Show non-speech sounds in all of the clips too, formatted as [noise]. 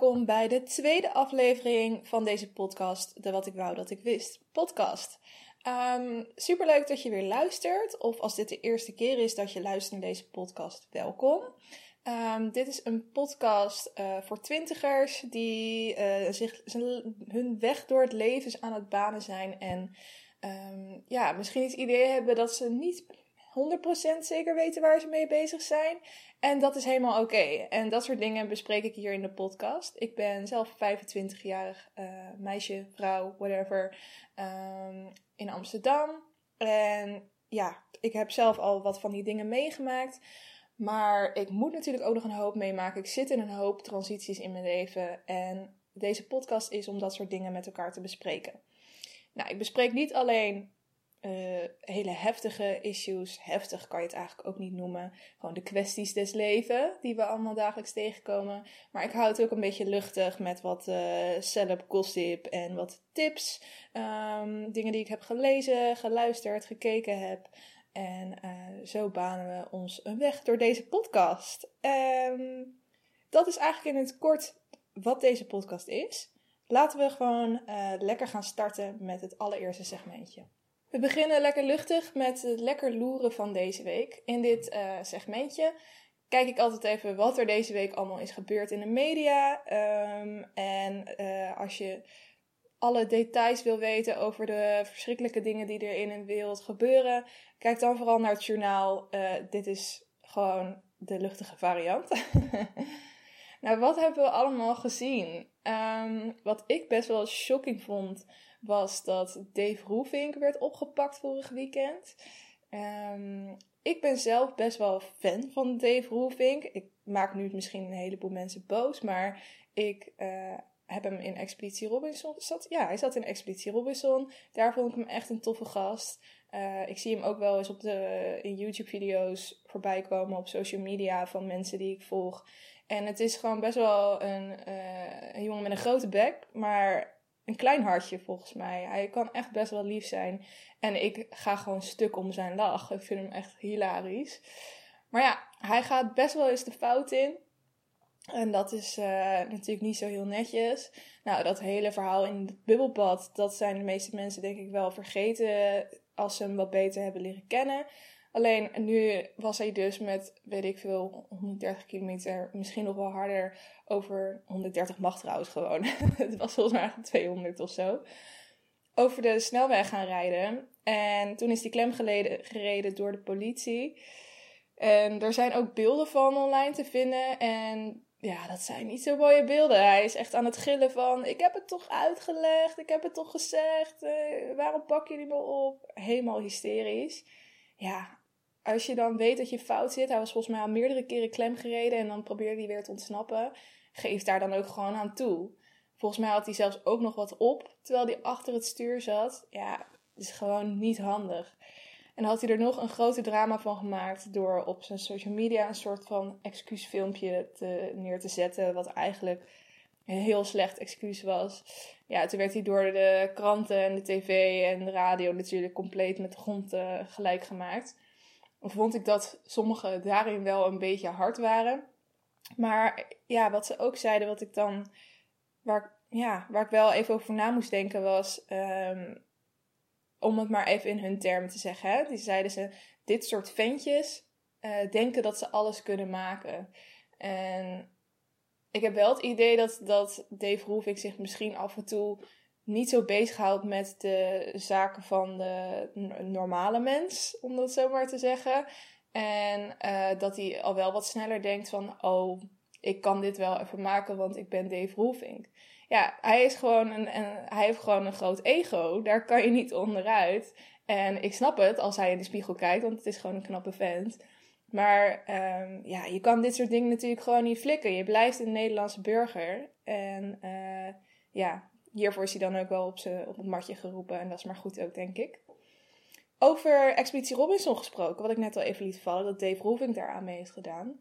welkom bij de tweede aflevering van deze podcast, de Wat ik wou dat ik wist podcast. Um, superleuk dat je weer luistert, of als dit de eerste keer is dat je luistert naar deze podcast, welkom. Um, dit is een podcast uh, voor twintigers die uh, zich, hun weg door het leven aan het banen zijn en um, ja, misschien het idee hebben dat ze niet 100% zeker weten waar ze mee bezig zijn. En dat is helemaal oké. En dat soort dingen bespreek ik hier in de podcast. Ik ben zelf 25-jarig uh, meisje, vrouw, whatever, um, in Amsterdam. En ja, ik heb zelf al wat van die dingen meegemaakt. Maar ik moet natuurlijk ook nog een hoop meemaken. Ik zit in een hoop transities in mijn leven. En deze podcast is om dat soort dingen met elkaar te bespreken. Nou, ik bespreek niet alleen uh, hele heftige issues. Heftig kan je het eigenlijk ook niet noemen. Gewoon de kwesties des leven die we allemaal dagelijks tegenkomen. Maar ik hou het ook een beetje luchtig met wat uh, celeb gossip en wat tips. Um, dingen die ik heb gelezen, geluisterd, gekeken heb. En uh, zo banen we ons een weg door deze podcast. Um, dat is eigenlijk in het kort wat deze podcast is. Laten we gewoon lekker gaan starten met het allereerste segmentje. We beginnen lekker luchtig met het lekker loeren van deze week. In dit uh, segmentje kijk ik altijd even wat er deze week allemaal is gebeurd in de media. Um, en uh, als je alle details wil weten over de verschrikkelijke dingen die er in een wereld gebeuren, kijk dan vooral naar het journaal. Uh, dit is gewoon de luchtige variant. [laughs] nou, wat hebben we allemaal gezien? Um, wat ik best wel shocking vond was dat Dave Roefink werd opgepakt vorig weekend. Um, ik ben zelf best wel fan van Dave Roefink. Ik maak nu misschien een heleboel mensen boos, maar ik uh, heb hem in Expeditie Robinson. Zat, ja, hij zat in Expeditie Robinson. Daar vond ik hem echt een toffe gast. Uh, ik zie hem ook wel eens op de, in YouTube-video's voorbij komen op social media van mensen die ik volg. En het is gewoon best wel een, uh, een jongen met een grote bek, maar een klein hartje volgens mij. Hij kan echt best wel lief zijn. En ik ga gewoon stuk om zijn lach. Ik vind hem echt hilarisch. Maar ja, hij gaat best wel eens de fout in. En dat is uh, natuurlijk niet zo heel netjes. Nou, dat hele verhaal in het bubbelbad, dat zijn de meeste mensen denk ik wel vergeten als ze hem wat beter hebben leren kennen. Alleen nu was hij dus met, weet ik veel, 130 kilometer, misschien nog wel harder, over 130 mag trouwens gewoon. [laughs] het was volgens mij 200 of zo. Over de snelweg gaan rijden. En toen is die klem geleden, gereden door de politie. En er zijn ook beelden van online te vinden. En ja, dat zijn niet zo mooie beelden. Hij is echt aan het gillen van: Ik heb het toch uitgelegd, ik heb het toch gezegd. Uh, waarom pak je die me op? Helemaal hysterisch. Ja, als je dan weet dat je fout zit, hij was volgens mij al meerdere keren klem gereden en dan probeerde hij weer te ontsnappen, geef daar dan ook gewoon aan toe. Volgens mij had hij zelfs ook nog wat op terwijl hij achter het stuur zat. Ja, is gewoon niet handig. En had hij er nog een grote drama van gemaakt door op zijn social media een soort van excuusfilmpje te, neer te zetten, wat eigenlijk een heel slecht excuus was. Ja, toen werd hij door de kranten en de tv en de radio natuurlijk compleet met de grond uh, gelijk gemaakt vond ik dat sommigen daarin wel een beetje hard waren. Maar ja, wat ze ook zeiden, wat ik dan, waar, ja, waar ik wel even over na moest denken, was um, om het maar even in hun termen te zeggen. Hè? Die zeiden ze: dit soort ventjes uh, denken dat ze alles kunnen maken. En ik heb wel het idee dat, dat Dave Roefik zich misschien af en toe niet zo bezighoudt met de zaken van de normale mens, om dat zo maar te zeggen. En uh, dat hij al wel wat sneller denkt van, oh, ik kan dit wel even maken, want ik ben Dave Roelvink. Ja, hij, is gewoon een, een, hij heeft gewoon een groot ego. Daar kan je niet onderuit. En ik snap het als hij in de spiegel kijkt, want het is gewoon een knappe vent. Maar um, ja, je kan dit soort dingen natuurlijk gewoon niet flikken. Je blijft een Nederlandse burger. En uh, ja, hiervoor is hij dan ook wel op, ze, op het matje geroepen. En dat is maar goed ook, denk ik. Over Expeditie Robinson gesproken, wat ik net al even liet vallen, dat Dave Roving daar aan mee heeft gedaan.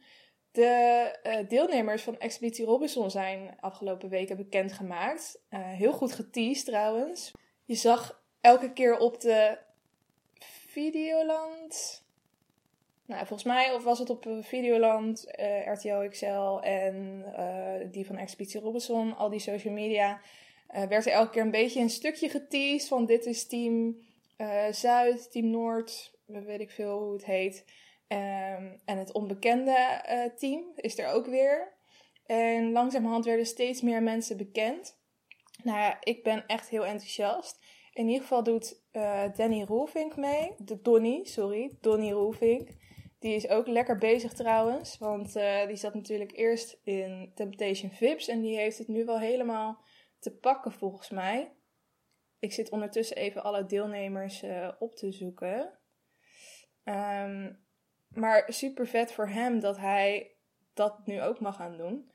De uh, deelnemers van Expeditie Robinson zijn afgelopen weken bekendgemaakt. Uh, heel goed geteased trouwens. Je zag elke keer op de Videoland. nou, volgens mij of was het op Videoland, RTL XL en die van Expeditie Robinson, al die social media, werd er elke keer een beetje een stukje geteased van dit is team Zuid, team Noord, weet ik veel hoe het heet. Ehm, en het onbekende team is er ook weer. En langzamerhand werden steeds meer mensen bekend. Nou ja, ik ben echt heel enthousiast. In ieder geval doet uh, Danny Roelvink mee. De Donny, sorry. Donny Roelvink. Die is ook lekker bezig trouwens. Want uh, die zat natuurlijk eerst in Temptation Vips. En die heeft het nu wel helemaal te pakken volgens mij. Ik zit ondertussen even alle deelnemers uh, op te zoeken. Um, maar super vet voor hem dat hij dat nu ook mag gaan doen.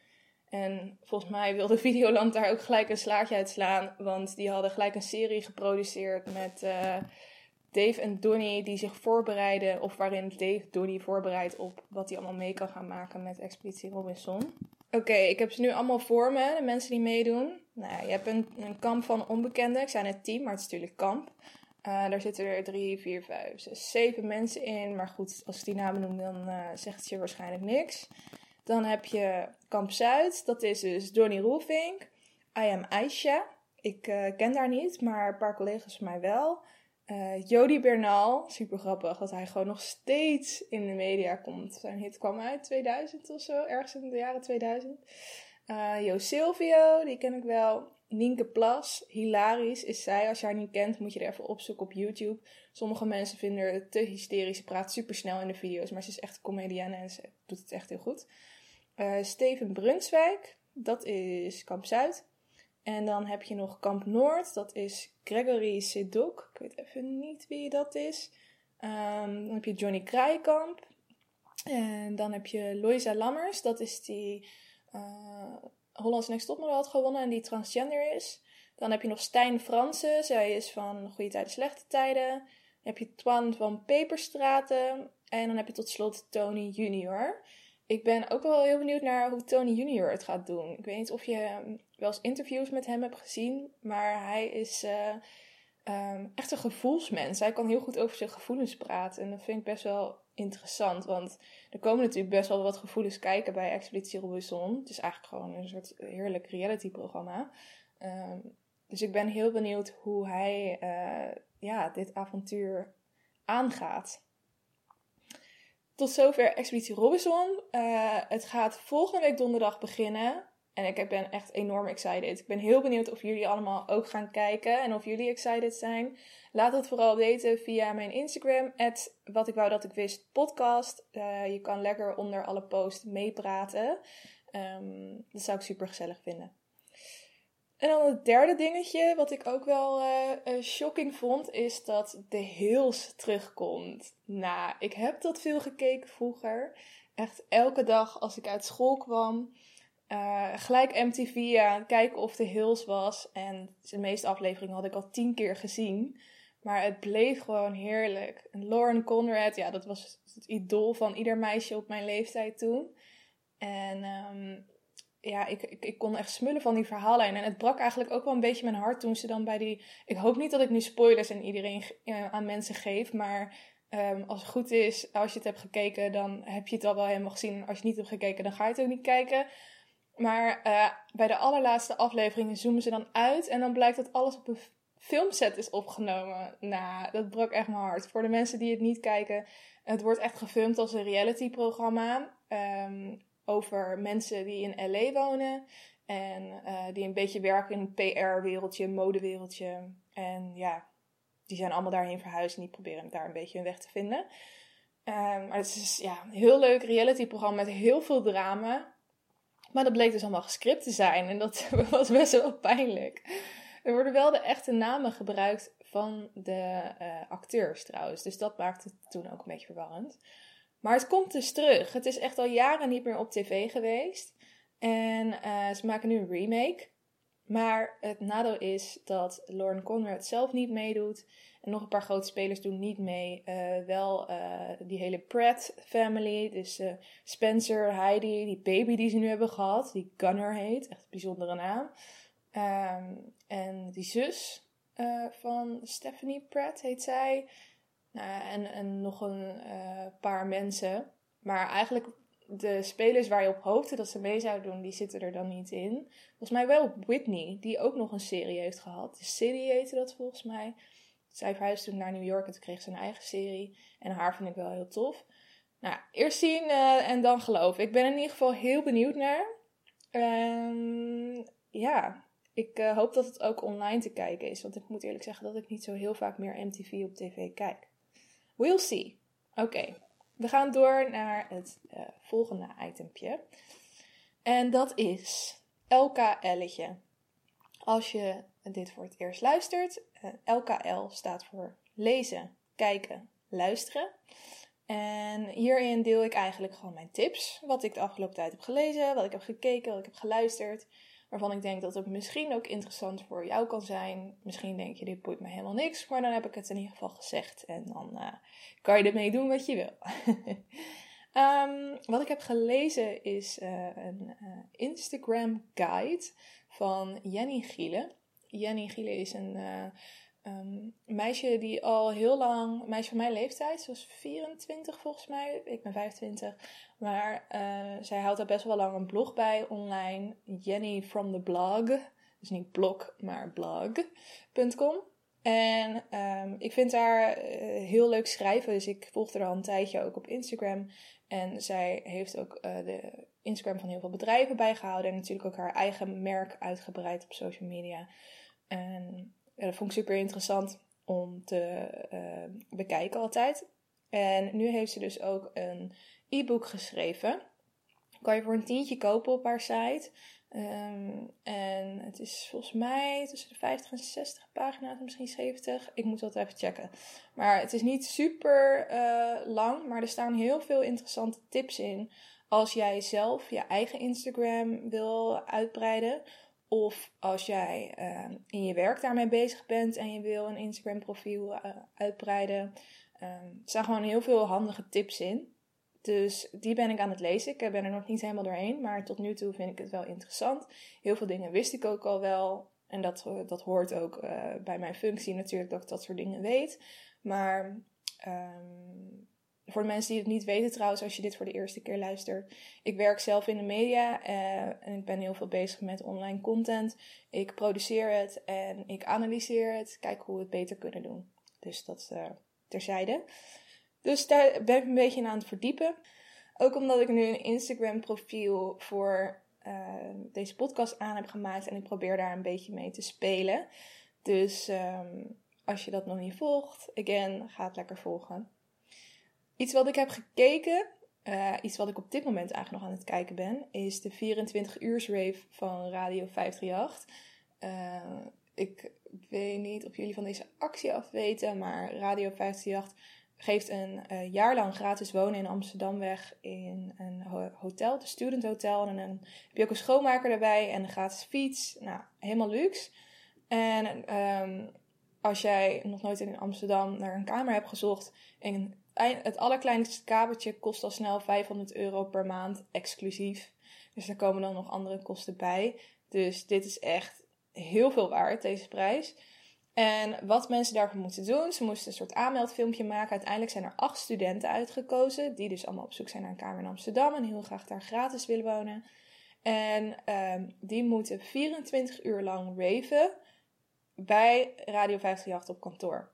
En volgens mij wilde [laughs] Videoland daar ook gelijk een slaatje uit slaan. Want die hadden gelijk een serie geproduceerd met uh, Dave en Donnie die zich voorbereiden. Of waarin Dave Donnie voorbereidt op wat hij allemaal mee kan gaan maken met Expeditie Robinson. Oké, ik heb ze nu allemaal voor me, de mensen die meedoen. Nou, je hebt een, een kamp van onbekenden. Ik zei net team, maar het is natuurlijk kamp. Uh, daar zitten er drie, vier, vijf, zes, zeven mensen in. Maar goed, als ik die namen noem, dan uh, zegt het je waarschijnlijk niks. Dan heb je Kamp Zuid, dat is dus Donnie Roelvink. I am Aisha. Ik uh, ken daar niet, maar een paar collega's van mij wel. Jody Bernal, super grappig dat hij gewoon nog steeds in de media komt. Zijn hit kwam uit 2000 of zo, ergens in de jaren 2000. Uh, eh, jo Silvio, die ken ik wel. Nienke Plas, hilarisch is zij. Als je haar niet kent, moet je er even opzoeken op YouTube. Sommige mensen vinden het te hysterisch. Ze praat super snel in de video's, maar ze is echt een comedienne en ze doet het echt heel goed. Uh, Steven Brunswijk, dat is Kamp Zuid. En dan heb je nog Kamp Noord, dat is Gregory Sedok. Ik weet even niet wie dat is. Um, dan heb je Johnny Kraaikamp. En dan heb je Loisa Lammers, dat is die uh, Hollands Next Topmodel had gewonnen en die transgender is. Dan heb je nog Stijn Fransen, zij is van Goede Tijden, Slechte Tijden. Dan heb je Twan van Peperstraten. En dan heb je tot slot Tony Junior. Ik ben ook wel heel benieuwd naar hoe Tony Junior het gaat doen. Ik weet niet of je wel eens interviews met hem hebt gezien, maar hij is uh, echt een gevoelsmens. Hij kan heel goed over zijn gevoelens praten en dat vind ik best wel interessant, want er komen natuurlijk best wel wat gevoelens kijken bij Expeditie Robinson. Het is eigenlijk gewoon een soort heerlijk reality-programma. Um, dus ik ben heel benieuwd hoe hij uh, ja, dit avontuur aangaat. Tot zover Expeditie Robinson. Uh, het gaat volgende week donderdag beginnen. En ik ben echt enorm excited. Ik ben heel benieuwd of jullie allemaal ook gaan kijken. En of jullie excited zijn. Laat het vooral weten via mijn Instagram. wat ik wou dat ik wist podcast. Uh, je kan lekker onder alle posts meepraten. Um, dat zou ik super gezellig vinden. En dan het derde dingetje, wat ik ook wel uh, shocking vond, is dat de Hills terugkomt. Nou, ik heb dat veel gekeken vroeger. Echt elke dag als ik uit school kwam, uh, gelijk MTV aan kijken of de Hills was. En de meeste afleveringen had ik al tien keer gezien. Maar het bleef gewoon heerlijk. En Lauren Conrad, ja, dat was het idool van ieder meisje op mijn leeftijd toen. En um, ja, ik, ik, ik, kon echt smullen van die verhaallijn. En het brak eigenlijk ook wel een beetje mijn hart toen ze dan bij die. Ik hoop niet dat ik nu spoilers aan iedereen uh, aan mensen geef. Maar um, als het goed is, als je het hebt gekeken, dan heb je het al wel helemaal gezien. Als je het niet hebt gekeken, dan ga je het ook niet kijken. Maar uh, bij de allerlaatste afleveringen zoomen ze dan uit. En dan blijkt dat alles op een filmset is opgenomen. Nou, dat brak echt mijn hart. Voor de mensen die het niet kijken, het wordt echt gefilmd als een reality-programma. Um, over mensen die in LA wonen. En uh, die een beetje werken in het PR-wereldje, modewereldje. En ja, die zijn allemaal daarheen verhuisd en die proberen daar een beetje hun weg te vinden. Um, maar het is ja, een heel leuk reality-programma met heel veel drama. Maar dat bleek dus allemaal gescript te zijn en dat [laughs] was best wel pijnlijk. Er worden wel de echte namen gebruikt van de uh, acteurs trouwens. Dus dat maakte het toen ook een beetje verwarrend. Maar het komt dus terug. Het is echt al jaren niet meer op tv geweest. En uh, ze maken nu een remake. Maar het nadeel is dat Lauren Conrad zelf niet meedoet. Nog een paar grote spelers doen niet mee. Uh, wel uh, die hele Pratt family. Dus Spencer, Heidi, die baby die ze nu hebben gehad. Die Gunner heet. Echt een bijzondere naam. Um, en die zus van Stephanie Pratt heet zij. Nou, en, en nog een paar mensen. Maar eigenlijk de spelers waar je op hoopte dat ze mee zouden doen, die zitten er dan niet in. Volgens mij wel Whitney, die ook nog een serie heeft gehad. De City heette dat volgens mij. Zij verhuisde toen naar New York en toen kreeg ze een eigen serie. En haar vind ik wel heel tof. Nou, eerst zien uh, en dan geloven. Ik ben in ieder geval heel benieuwd naar. Um, ja, ik uh, hoop dat het ook online te kijken is. Want ik moet eerlijk zeggen dat ik niet zo heel vaak meer MTV op tv kijk. We'll see. Oké, we gaan door naar het uh, volgende itempje. En dat is LKL'tje. Als je dit voor het eerst luistert, LKL staat voor lezen, kijken, luisteren. En hierin deel ik eigenlijk gewoon mijn tips. Wat ik de afgelopen tijd heb gelezen, wat ik heb gekeken, wat ik heb geluisterd. Waarvan ik denk dat het misschien ook interessant voor jou kan zijn. Misschien denk je, dit boeit me helemaal niks. Maar dan heb ik het in ieder geval gezegd. En dan uh, kan je ermee doen wat je wil. um, [laughs] wat ik heb gelezen is uh, een Instagram guide van Jenny Gielen. Jenny Gielen is een um, meisje die al heel lang, meisje van mijn leeftijd, ze was 24 volgens mij, ik ben 25. Maar uh, zij houdt daar best wel lang een blog bij online, Jenny from the blog. Dus niet blog, maar blog.com. En um, ik vind haar uh, heel leuk schrijven, dus ik volg haar al een tijdje ook op Instagram. En zij heeft ook de Instagram van heel veel bedrijven bijgehouden en natuurlijk ook haar eigen merk uitgebreid op social media. En dat vond ik super interessant om te uh, bekijken altijd. En nu heeft ze dus ook een e-book geschreven. Kan je voor een tientje kopen op haar site. Um, en het is volgens mij tussen de 50 en 60 pagina's, misschien 70. Ik moet dat even checken. Maar het is niet super uh, lang, maar er staan heel veel interessante tips in. Als jij zelf je eigen Instagram wil uitbreiden. Of als jij uh, in je werk daarmee bezig bent en je wil een Instagram profiel uh, uitbreiden. Um, er staan gewoon heel veel handige tips in. Dus die ben ik aan het lezen. Ik ben er nog niet helemaal doorheen, maar tot nu toe vind ik het wel interessant. Heel veel dingen wist ik ook al wel. En dat, dat hoort ook uh, bij mijn functie natuurlijk, dat ik dat soort dingen weet. Maar um, voor de mensen die het niet weten trouwens, als je dit voor de eerste keer luistert. Ik werk zelf in de media uh, en ik ben heel veel bezig met online content. Ik produceer het en ik analyseer het. Kijk hoe we het beter kunnen doen. Dus dat uh, terzijde. Dus daar ben ik een beetje aan het verdiepen. Ook omdat ik nu een Instagram profiel voor uh, deze podcast aan heb gemaakt. En ik probeer daar een beetje mee te spelen. Dus um, als je dat nog niet volgt, again, ga het lekker volgen. Iets wat ik heb gekeken, uh, iets wat ik op dit moment eigenlijk nog aan het kijken ben, is de 24 uur rave van Radio 538. Uh, ik weet niet of jullie van deze actie af weten, maar Radio 538 geeft een uh, jaar lang gratis wonen in Amsterdam weg in een hotel, de Student Hotel. En dan heb je ook een schoonmaker erbij en een gratis fiets. Nou, helemaal luxe. En um, als jij nog nooit in Amsterdam naar een kamer hebt gezocht en het allerkleinste kamertje kost al snel 500 euro per maand exclusief. Dus er komen dan nog andere kosten bij. Dus dit is echt heel veel waard, deze prijs. En wat mensen daarvoor moeten doen, ze moesten een soort aanmeldfilmpje maken. Uiteindelijk zijn er acht studenten uitgekozen, die dus allemaal op zoek zijn naar een kamer in Amsterdam en heel graag daar gratis willen wonen. En um, die moeten 24 uur lang raven bij Radio 538 op kantoor.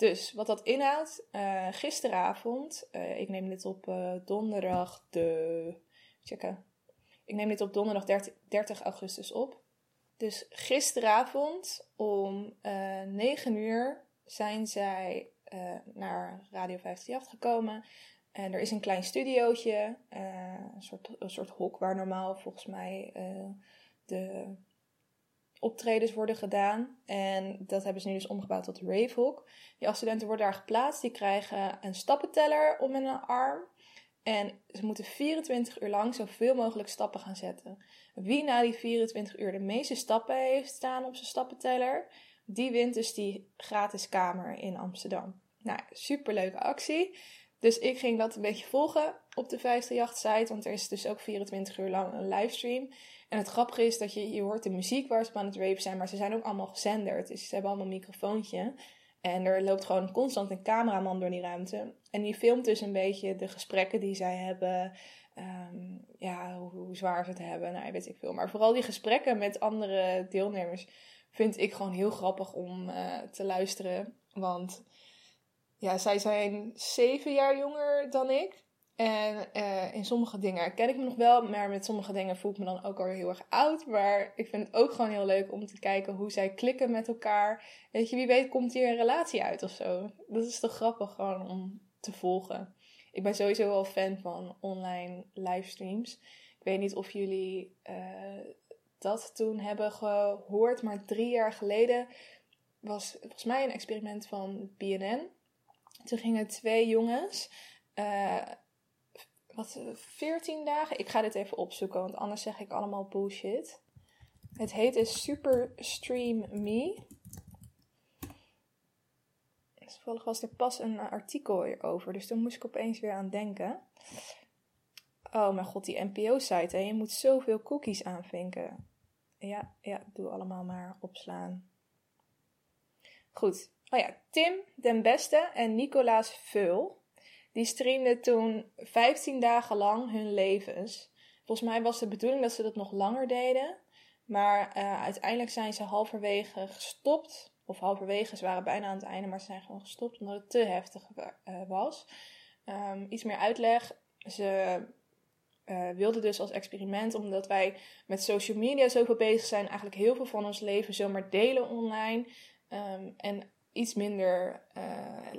Dus wat dat inhoudt, uh, gisteravond, uh, ik neem dit op uh, donderdag de. Checken. Ik neem dit op donderdag 30, 30 augustus op. Dus gisteravond om 9 uur zijn zij naar Radio 538 gekomen. En er is een klein studiootje, een, soort, een soort hok waar normaal volgens mij de optredens worden gedaan. En dat hebben ze nu dus omgebouwd tot Ravehawk. Die afstudenten worden daar geplaatst. Die krijgen een stappenteller om een arm. En ze moeten 24 uur lang zoveel mogelijk stappen gaan zetten. Wie na die 24 uur de meeste stappen heeft staan op zijn stappenteller, die wint dus die gratis kamer in Amsterdam. Nou, superleuke actie. Dus ik ging dat een beetje volgen op de 538 site, want er is dus ook 24 uur lang een livestream. En het grappige is dat je, je hoort de muziek waar ze aan het raven zijn, maar ze zijn ook allemaal gezenderd. Dus ze hebben allemaal een microfoontje. En er loopt gewoon constant een cameraman door die ruimte. En die filmt dus een beetje de gesprekken die zij hebben. Ehm, ja, hoe, zwaar ze het hebben. Nou, weet ik veel. Maar vooral die gesprekken met andere deelnemers vind ik gewoon heel grappig om uh, te luisteren. Want ja, zij zijn zeven jaar jonger dan ik. En uh, in sommige dingen herken ik me nog wel, maar met sommige dingen voel ik me dan ook al heel erg oud. Maar ik vind het ook gewoon heel leuk om te kijken hoe zij klikken met elkaar. Weet je, wie weet komt hier een relatie uit of zo. Dat is toch grappig gewoon om te volgen. Ik ben sowieso wel fan van online livestreams. Ik weet niet of jullie uh, dat toen hebben gehoord, maar drie jaar geleden was volgens mij een experiment van BNN. Toen gingen twee jongens. Uh, wat, 14 dagen? Ik ga dit even opzoeken, want anders zeg ik allemaal bullshit. Het heet is Super Stream Me. Toevallig was er pas een artikel hierover, dus daar moest ik opeens weer aan denken. Oh mijn god, die NPO-site, je moet zoveel cookies aanvinken. Ja, ja, doe allemaal maar opslaan. Goed. Oh ja, Tim den Beste en Nicolaas Veul die streamden toen 15 dagen lang hun levens. Volgens mij was de bedoeling dat ze dat nog langer deden. Maar uh, uiteindelijk zijn ze halverwege gestopt. Of halverwege, ze waren bijna aan het einde, maar ze zijn gewoon gestopt omdat het te heftig uh, was. Um, iets meer uitleg. Ze uh, wilden dus als experiment, omdat wij met social media zoveel bezig zijn, eigenlijk heel veel van ons leven zomaar delen online. Um, en iets minder uh,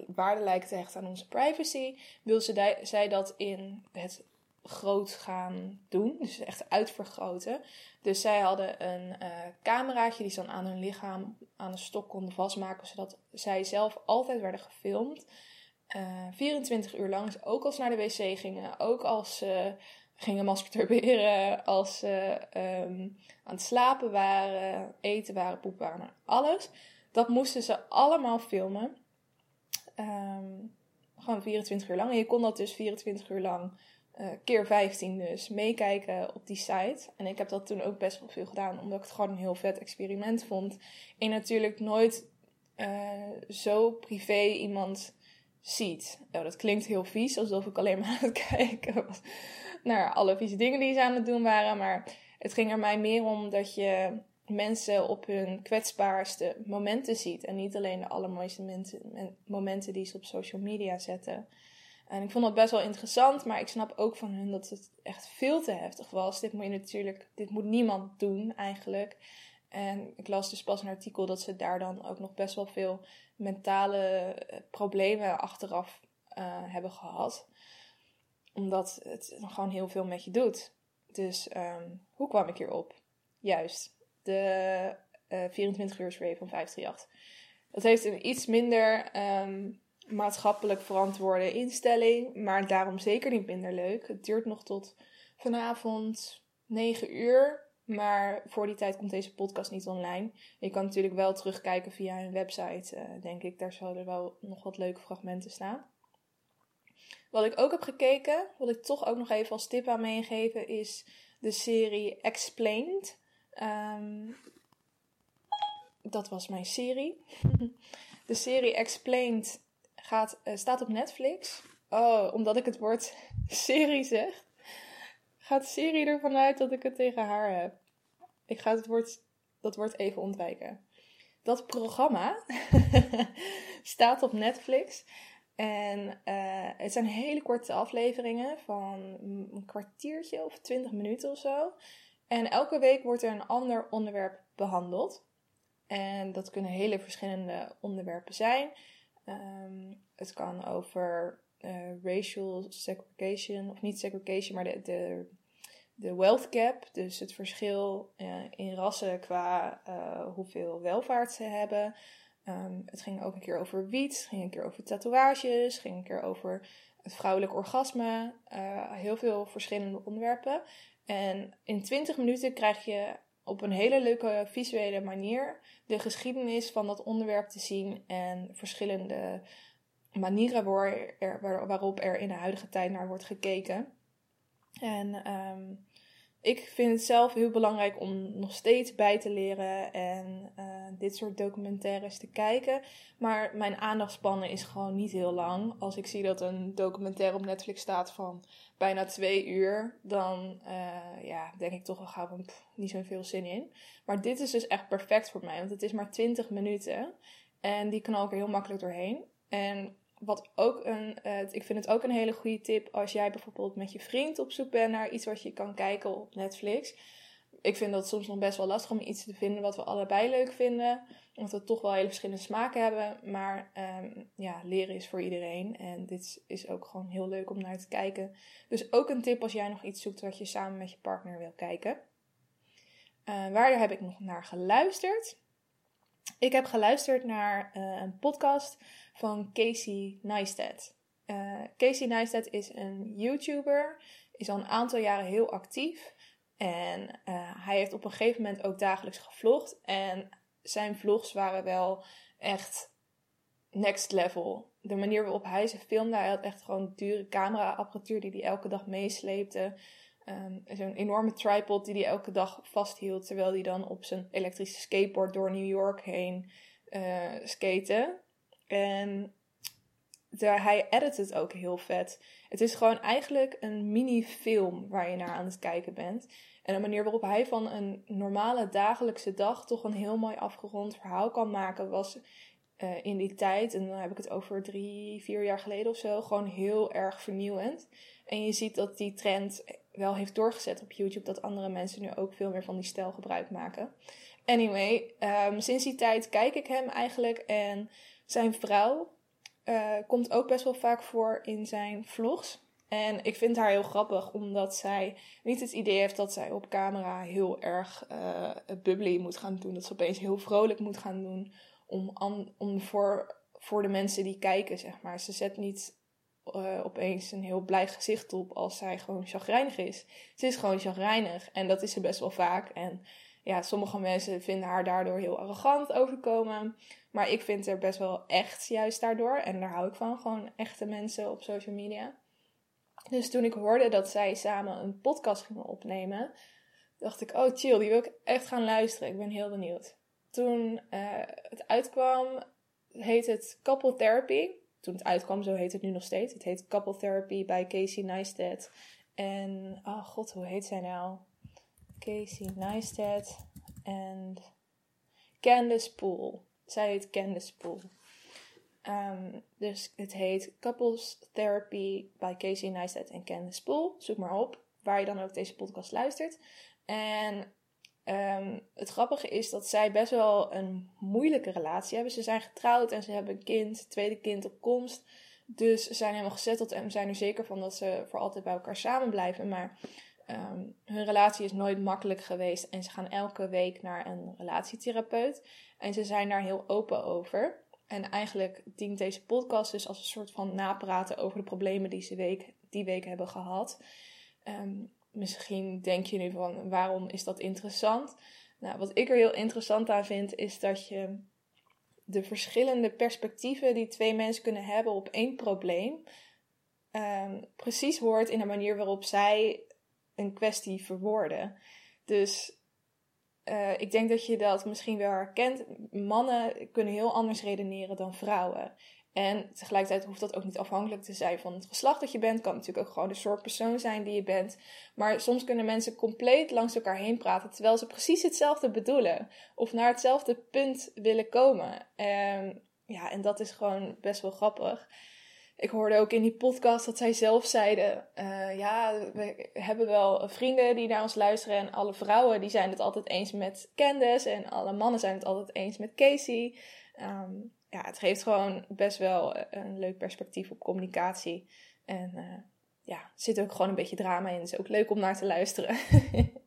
waarde lijkt te hechten aan onze privacy, wil ze zij dat in het groot gaan doen. Dus echt uitvergroten. Dus zij hadden een uh, cameraatje die ze aan hun lichaam aan een stok konden vastmaken, zodat zij zelf altijd werden gefilmd. Uh, eh, 24 uur lang, ook als ze naar de wc gingen, ook als ze gingen masturberen, als ze um, aan het slapen waren, eten waren, poep waren, alles. Dat moesten ze allemaal filmen. Um, gewoon 24 uur lang. En je kon dat dus 24 uur lang, uh, keer 15 dus, meekijken op die site. En ik heb dat toen ook best wel veel gedaan, omdat ik het gewoon een heel vet experiment vond. En natuurlijk nooit uh, zo privé iemand ziet. Oh, dat klinkt heel vies, alsof ik alleen maar aan het [laughs] kijken was naar alle vieze dingen die ze aan het doen waren. Maar het ging er mij meer om dat je mensen op hun kwetsbaarste momenten ziet. En niet alleen de allermooiste momenten die ze op social media zetten. En ik vond dat best wel interessant, maar ik snap ook van hun dat het echt veel te heftig was. Dit moet je natuurlijk, dit moet niemand doen eigenlijk. En ik las dus pas een artikel dat ze daar dan ook nog best wel veel mentale eh, problemen achteraf uh, hebben gehad. Omdat het gewoon heel veel met je doet. Dus um, hoe kwam ik hierop? Juist, de uh, 24 uur rave van 538. Dat heeft een iets minder um, maatschappelijk verantwoorde instelling, maar daarom zeker niet minder leuk. Het duurt nog tot vanavond 9 uur, maar voor die tijd komt deze podcast niet online. Je kan natuurlijk wel terugkijken via hun website, uh, denk ik. Daar zullen wel nog wat leuke fragmenten staan. Wat ik ook heb gekeken, wat ik toch ook nog even als tip aan meegeven, is de serie Explained. Um, dat was mijn serie. [laughs] De serie Explained gaat, uh, staat op Netflix. Oh, omdat ik het woord [laughs] serie zeg, gaat serie ervan uit dat ik het tegen haar heb. Ik ga het woord, dat woord even ontwijken. Dat programma [laughs] staat op Netflix. En uh, het zijn hele korte afleveringen van een kwartiertje of twintig minuten of zo. En elke week wordt er een ander onderwerp behandeld. En dat kunnen hele verschillende onderwerpen zijn. Um, het kan over uh, racial segregation, of niet segregation, maar de, de, de wealth gap. Dus het verschil uh, in rassen qua uh, hoeveel welvaart ze hebben. Um, het ging ook een keer over wiet, het ging een keer over tatoeages, het ging een keer over het vrouwelijk orgasme. heel veel verschillende onderwerpen. En in 20 minuten krijg je op een hele leuke visuele manier de geschiedenis van dat onderwerp te zien en verschillende manieren er, waarop er in de huidige tijd naar wordt gekeken. En um, ik vind het zelf heel belangrijk om nog steeds bij te leren en uh, dit soort documentaires te kijken. Maar mijn aandachtspannen is gewoon niet heel lang. Als ik zie dat een documentaire op Netflix staat van bijna twee uur, dan uh, ja, denk ik toch wel gauw van niet zoveel zin in. Maar dit is dus echt perfect voor mij, want het is maar 20 minuten. En die knal ik er heel makkelijk doorheen. En wat ook een, uh, ik vind het ook een hele goede tip als jij bijvoorbeeld met je vriend op zoek bent naar iets wat je kan kijken op Netflix. Ik vind dat soms nog best wel lastig om iets te vinden wat we allebei leuk vinden. Omdat we toch wel hele verschillende smaken hebben. Maar um, ja, leren is voor iedereen. En dit is ook gewoon heel leuk om naar te kijken. Dus ook een tip als jij nog iets zoekt wat je samen met je partner wil kijken. Uh, waar heb ik nog naar geluisterd? Ik heb geluisterd naar uh, een podcast van Casey Neistat. Uh, Casey Neistat is een YouTuber, is al een aantal jaren heel actief. En uh, hij heeft op een gegeven moment ook dagelijks gevlogd. En zijn vlogs waren wel echt next level. De manier waarop hij ze filmde, hij had echt gewoon dure cameraapparatuur die hij elke dag meesleepte. Um, Zo'n enorme tripod die hij elke dag vasthield, terwijl hij dan op zijn elektrische skateboard door New York heen uh, skaten. En daar, hij edit het ook heel vet. Het is gewoon eigenlijk een mini-film waar je naar aan het kijken bent. En de manier waarop hij van een normale dagelijkse dag toch een heel mooi afgerond verhaal kan maken, was uh, in die tijd, en dan heb ik het over drie, vier jaar geleden of zo, gewoon heel erg vernieuwend. En je ziet dat die trend wel heeft doorgezet op YouTube, dat andere mensen nu ook veel meer van die stijl gebruik maken. Anyway, um, sinds die tijd kijk ik hem eigenlijk en zijn vrouw uh, komt ook best wel vaak voor in zijn vlogs. En ik vind haar heel grappig, omdat zij niet het idee heeft dat zij op camera heel erg uh, bubbly moet gaan doen. Dat ze opeens heel vrolijk moet gaan doen om, om voor, voor de mensen die kijken, zeg maar. Ze zet niet uh, opeens een heel blij gezicht op als zij gewoon chagrijnig is. Ze is gewoon chagrijnig en dat is ze best wel vaak. En ja, sommige mensen vinden haar daardoor heel arrogant overkomen. Maar ik vind haar best wel echt juist daardoor. En daar hou ik van, gewoon echte mensen op social media. Dus toen ik hoorde dat zij samen een podcast gingen opnemen, dacht ik, oh chill, die wil ik echt gaan luisteren. Ik ben heel benieuwd. Toen uh, het uitkwam, heet het Couple Therapy. Toen het uitkwam, zo heet het nu nog steeds. Het heet Couple Therapy bij Casey Neistat. En, oh god, hoe heet zij nou? Casey Neistat en Candice Poole. Zij heet Candice Poole. Um, dus het heet Couples Therapy bij Casey Neistat en Candice Poole. Zoek maar op waar je dan ook deze podcast luistert. En um, het grappige is dat zij best wel een moeilijke relatie hebben. Ze zijn getrouwd en ze hebben een kind, tweede kind op komst. Dus ze zijn helemaal gezetteld en zijn er zeker van dat ze voor altijd bij elkaar samen blijven. Maar um, hun relatie is nooit makkelijk geweest en ze gaan elke week naar een relatietherapeut. En ze zijn daar heel open over. En eigenlijk dient deze podcast dus als een soort van napraten over de problemen die ze week, die week hebben gehad. Um, misschien denk je nu van waarom is dat interessant? Nou, wat ik er heel interessant aan vind, is dat je de verschillende perspectieven die twee mensen kunnen hebben op één probleem, um, precies hoort in de manier waarop zij een kwestie verwoorden. Dus uh, ik denk dat je dat misschien wel herkent. Mannen kunnen heel anders redeneren dan vrouwen. En tegelijkertijd hoeft dat ook niet afhankelijk te zijn van het geslacht dat je bent. Kan natuurlijk ook gewoon de soort persoon zijn die je bent. Maar soms kunnen mensen compleet langs elkaar heen praten terwijl ze precies hetzelfde bedoelen. Of naar hetzelfde punt willen komen. En, ja, en dat is gewoon best wel grappig. Ik hoorde ook in die podcast dat zij zelf zeiden: uh, Ja, we hebben wel vrienden die naar ons luisteren. En alle vrouwen die zijn het altijd eens met Candace. En alle mannen zijn het altijd eens met Casey. Um, ja, het geeft gewoon best wel een leuk perspectief op communicatie. En uh, ja, er zit ook gewoon een beetje drama in. Is ook leuk om naar te luisteren. [laughs]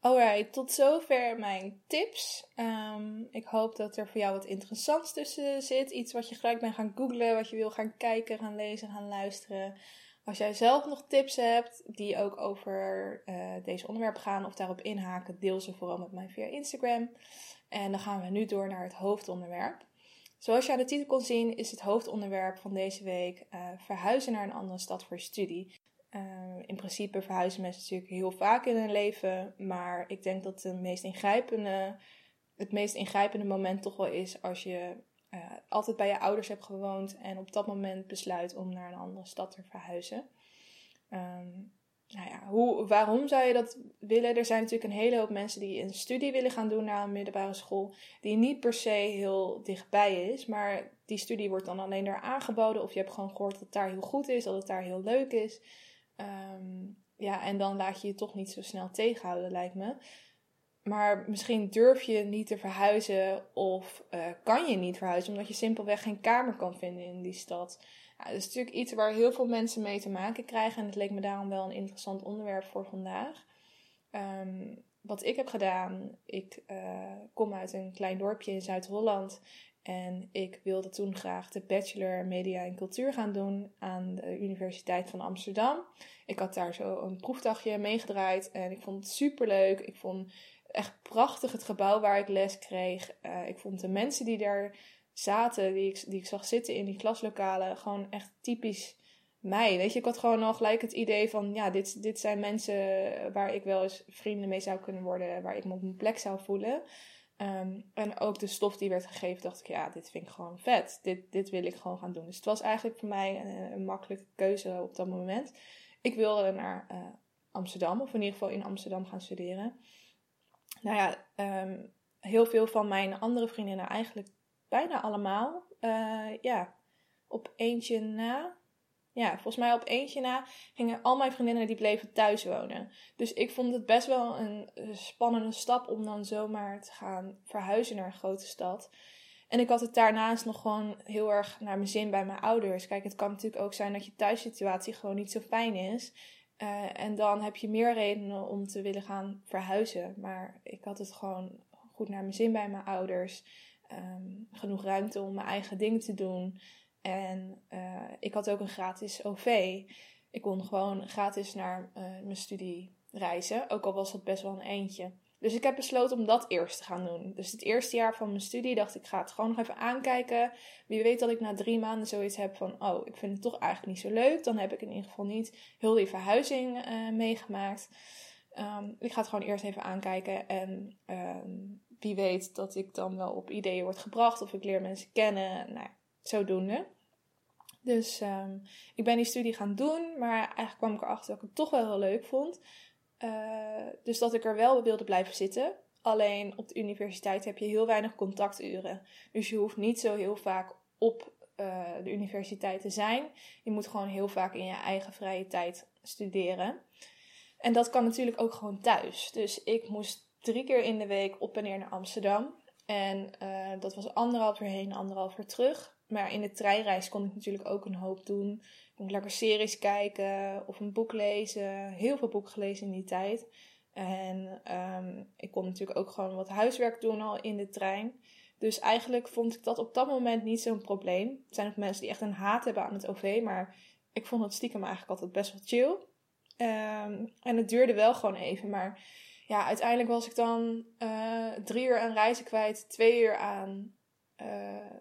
Alright, tot zover mijn tips. Um, ik hoop dat er voor jou wat interessants tussen zit. Iets wat je gelijk bent gaan googlen, wat je wil gaan kijken, gaan lezen, gaan luisteren. Als jij zelf nog tips hebt die ook over uh, deze onderwerpen gaan of daarop inhaken, deel ze vooral met mij via Instagram. En dan gaan we nu door naar het hoofdonderwerp. Zoals je aan de titel kon zien, is het hoofdonderwerp van deze week uh, verhuizen naar een andere stad voor studie. in principe verhuizen mensen natuurlijk heel vaak in hun leven, maar ik denk dat meest ingrijpende, het meest ingrijpende moment toch wel is als je altijd bij je ouders hebt gewoond en op dat moment besluit om naar een andere stad te verhuizen. Um, nou ja, hoe, waarom zou je dat willen? Er zijn natuurlijk een hele hoop mensen die een studie willen gaan doen na een middelbare school, die niet per se heel dichtbij is, maar die studie wordt dan alleen daar aangeboden, of je hebt gewoon gehoord dat het daar heel goed is, dat het daar heel leuk is. Ehm, ja, en dan laat je je toch niet zo snel tegenhouden, lijkt me. Maar misschien durf je niet te verhuizen of uh, kan je niet verhuizen omdat je simpelweg geen kamer kan vinden in die stad. Dat is natuurlijk iets waar heel veel mensen mee te maken krijgen. En het leek me daarom wel een interessant onderwerp voor vandaag. Ehm, wat ik heb gedaan, ik uh, kom uit een klein dorpje in Zuid-Holland. En ik wilde toen graag de Bachelor Media en Cultuur gaan doen aan de Universiteit van Amsterdam. Ik had daar zo een proefdagje meegedraaid en ik vond het super leuk. Ik vond echt prachtig het gebouw waar ik les kreeg. Uh, ik vond de mensen die daar zaten, die ik, die ik zag zitten in die klaslokalen, gewoon echt typisch mij. Weet je, ik had gewoon al gelijk het idee van, ja, dit, dit zijn mensen waar ik wel eens vrienden mee zou kunnen worden, waar ik me op mijn plek zou voelen. Ehm, en ook de stof die werd gegeven, dacht ik, ja, dit vind ik gewoon vet. Dit, dit wil ik gewoon gaan doen. Dus het was eigenlijk voor mij een, makkelijke keuze op dat moment. Ik wilde naar uh, Amsterdam, of in ieder geval in Amsterdam gaan studeren. Nou ja, um, heel veel van mijn andere vriendinnen, eigenlijk bijna allemaal, uh, ja, op eentje na. Ja, volgens mij op eentje na gingen al mijn vriendinnen die bleven thuis wonen. Dus ik vond het best wel een spannende stap om dan zomaar te gaan verhuizen naar een grote stad. En ik had het daarnaast nog gewoon heel erg naar mijn zin bij mijn ouders. Kijk, het kan natuurlijk ook zijn dat je thuissituatie gewoon niet zo fijn is. Uh, en dan heb je meer redenen om te willen gaan verhuizen. Maar ik had het gewoon goed naar mijn zin bij mijn ouders. Um, genoeg ruimte om mijn eigen dingen te doen. En uh, ik had ook een gratis OV. Ik kon gewoon gratis naar uh, mijn studie reizen. Ook al was dat best wel een eentje. Dus ik heb besloten om dat eerst te gaan doen. Dus het eerste jaar van mijn studie dacht ik, ga het gewoon nog even aankijken. Wie weet dat ik na drie maanden zoiets heb van, oh, ik vind het toch eigenlijk niet zo leuk. Dan heb ik in ieder geval niet heel die verhuizing uh, meegemaakt. Um, ik ga het gewoon eerst even aankijken. En um, wie weet dat ik dan wel op ideeën word gebracht. Of ik leer mensen kennen. Nou, zodoende. Dus um, ik ben die studie gaan doen. Maar eigenlijk kwam ik erachter dat ik het toch wel heel leuk vond. Uh, dus dat ik er wel wilde blijven zitten. Alleen op de universiteit heb je heel weinig contacturen. Dus je hoeft niet zo heel vaak op uh, de universiteit te zijn. Je moet gewoon heel vaak in je eigen vrije tijd studeren. En dat kan natuurlijk ook gewoon thuis. Dus ik moest drie keer in de week op en neer naar Amsterdam. En uh, dat was anderhalf uur heen, anderhalf uur terug. Maar in de treinreis kon ik natuurlijk ook een hoop doen. Ik kon lekker series kijken of een boek lezen. Heel veel boeken gelezen in die tijd. En um, ik kon natuurlijk ook gewoon wat huiswerk doen al in de trein. Dus eigenlijk vond ik dat op dat moment niet zo'n probleem. Er zijn ook mensen die echt een haat hebben aan het OV. Maar ik vond het stiekem eigenlijk altijd best wel chill. Um, en het duurde wel gewoon even. Maar ja, uiteindelijk was ik dan uh, drie uur aan reizen kwijt. Twee uur aan uh,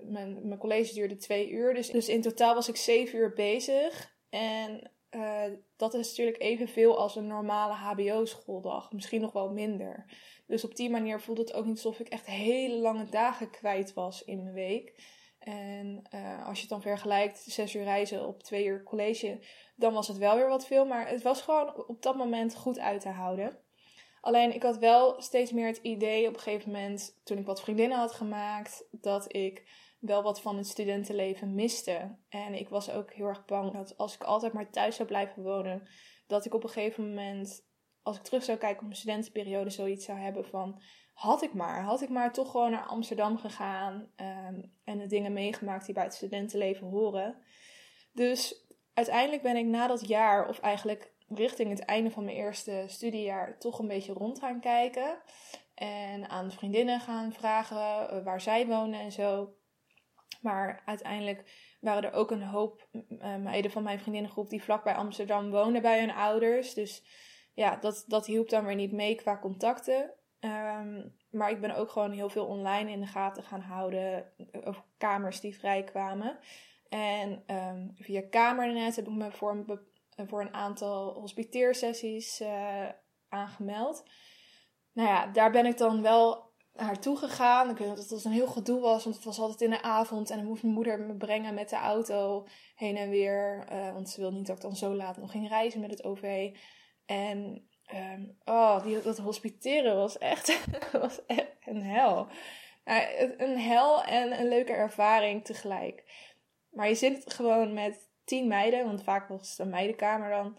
mijn, mijn college duurde twee uur. Dus, dus in totaal was ik zeven uur bezig. En uh, dat is natuurlijk evenveel als een normale HBO-schooldag. Misschien nog wel minder. Dus op die manier voelde het ook niet alsof ik echt hele lange dagen kwijt was in mijn week. En uh, als je het dan vergelijkt, zes uur reizen op twee uur college, dan was het wel weer wat veel. Maar het was gewoon op dat moment goed uit te houden. Alleen ik had wel steeds meer het idee op een gegeven moment, toen ik wat vriendinnen had gemaakt, dat ik wel wat van het studentenleven miste. En ik was ook heel erg bang dat als ik altijd maar thuis zou blijven wonen, dat ik op een gegeven moment, als ik terug zou kijken op mijn studentenperiode, zoiets zou hebben van. Had ik maar, had ik maar toch gewoon naar Amsterdam gegaan um, en de dingen meegemaakt die bij het studentenleven horen. Dus uiteindelijk ben ik na dat jaar, of eigenlijk richting het einde van mijn eerste studiejaar toch een beetje rond gaan kijken. En aan vriendinnen gaan vragen eh, waar zij wonen en zo. Maar uiteindelijk waren er ook een hoop uh, meiden van mijn vriendinnengroep die vlakbij Amsterdam wonen bij hun ouders. Dus ja, dat, dat hielp dan weer niet mee qua contacten. Um, maar ik ben ook gewoon heel veel online in de gaten gaan houden over kamers die vrijkwamen. En um, via Kamernet heb ik me voor voor een aantal hospiteersessies aangemeld. Nou ja, daar ben ik dan wel naartoe gegaan. Ik weet dat het een heel gedoe was, want het was altijd in de avond. En dan moest mijn moeder me brengen met de auto heen en weer. want ze wilde niet dat ik dan zo laat nog ging reizen met het OV. En um, oh, die, dat hospiteren was echt, [laughs] was een hel. een hel en een leuke ervaring tegelijk. Maar je zit gewoon met tien meiden, want vaak was het een meidenkamer dan,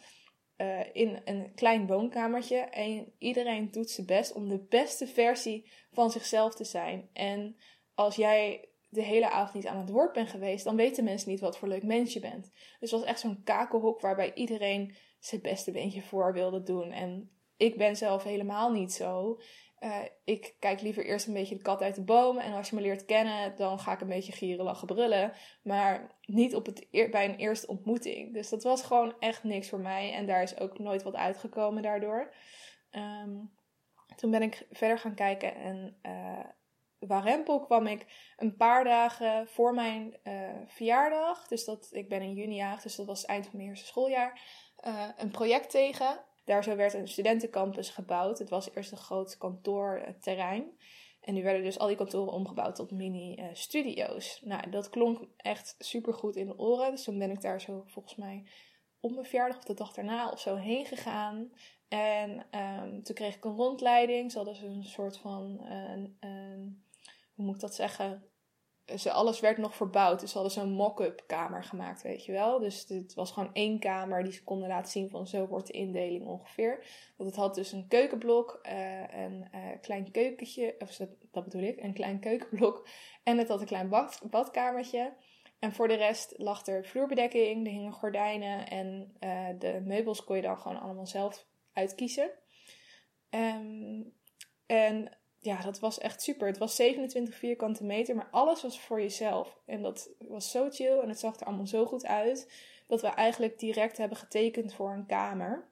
uh, in een klein woonkamertje. En iedereen doet zijn best om de beste versie van zichzelf te zijn. En als jij de hele avond niet aan het woord bent geweest, dan weten mensen niet wat voor leuk mens je bent. Dus het was echt zo'n kakelhok waarbij iedereen zijn beste beentje voor wilde doen. En ik ben zelf helemaal niet zo. Uh, ik kijk liever eerst een beetje de kat uit de boom. En als je me leert kennen, dan ga ik een beetje gieren, lachen, brullen. Maar niet op het bij een eerste ontmoeting. Dus dat was gewoon echt niks voor mij. En daar is ook nooit wat uitgekomen daardoor. Um, toen ben ik verder gaan kijken. En uh, Warempel kwam ik een paar dagen voor mijn uh, verjaardag. Dus dat, ik ben in juni jarig, dus dat was eind van mijn eerste schooljaar. Een project tegen. Daar zo werd een studentencampus gebouwd. Het was eerst een groot kantoorterrein. En nu werden dus al die kantoren omgebouwd tot mini-studio's. nou, dat klonk echt super goed in de oren. Dus toen ben ik daar zo volgens mij op mijn verjaardag of de dag daarna of zo heen gegaan. En um, toen kreeg ik een rondleiding. Ze hadden dus een soort van, hoe moet ik dat zeggen? Ze, alles werd nog verbouwd. Dus ze hadden zo'n mock-up kamer gemaakt, weet je wel. Dus het was gewoon één kamer die ze konden laten zien van zo wordt de indeling ongeveer. Want het had dus een keukenblok, uh, een uh, klein keukentje, of dat bedoel ik, een klein keukenblok. En het had een klein bad, badkamertje. En voor de rest lag er vloerbedekking, er hingen gordijnen en uh, de meubels kon je dan gewoon allemaal zelf uitkiezen. Um, en ja, dat was echt super. Het was 27 vierkante meter, maar alles was voor jezelf. En dat was zo chill en het zag er allemaal zo goed uit. Dat we eigenlijk direct hebben getekend voor een kamer.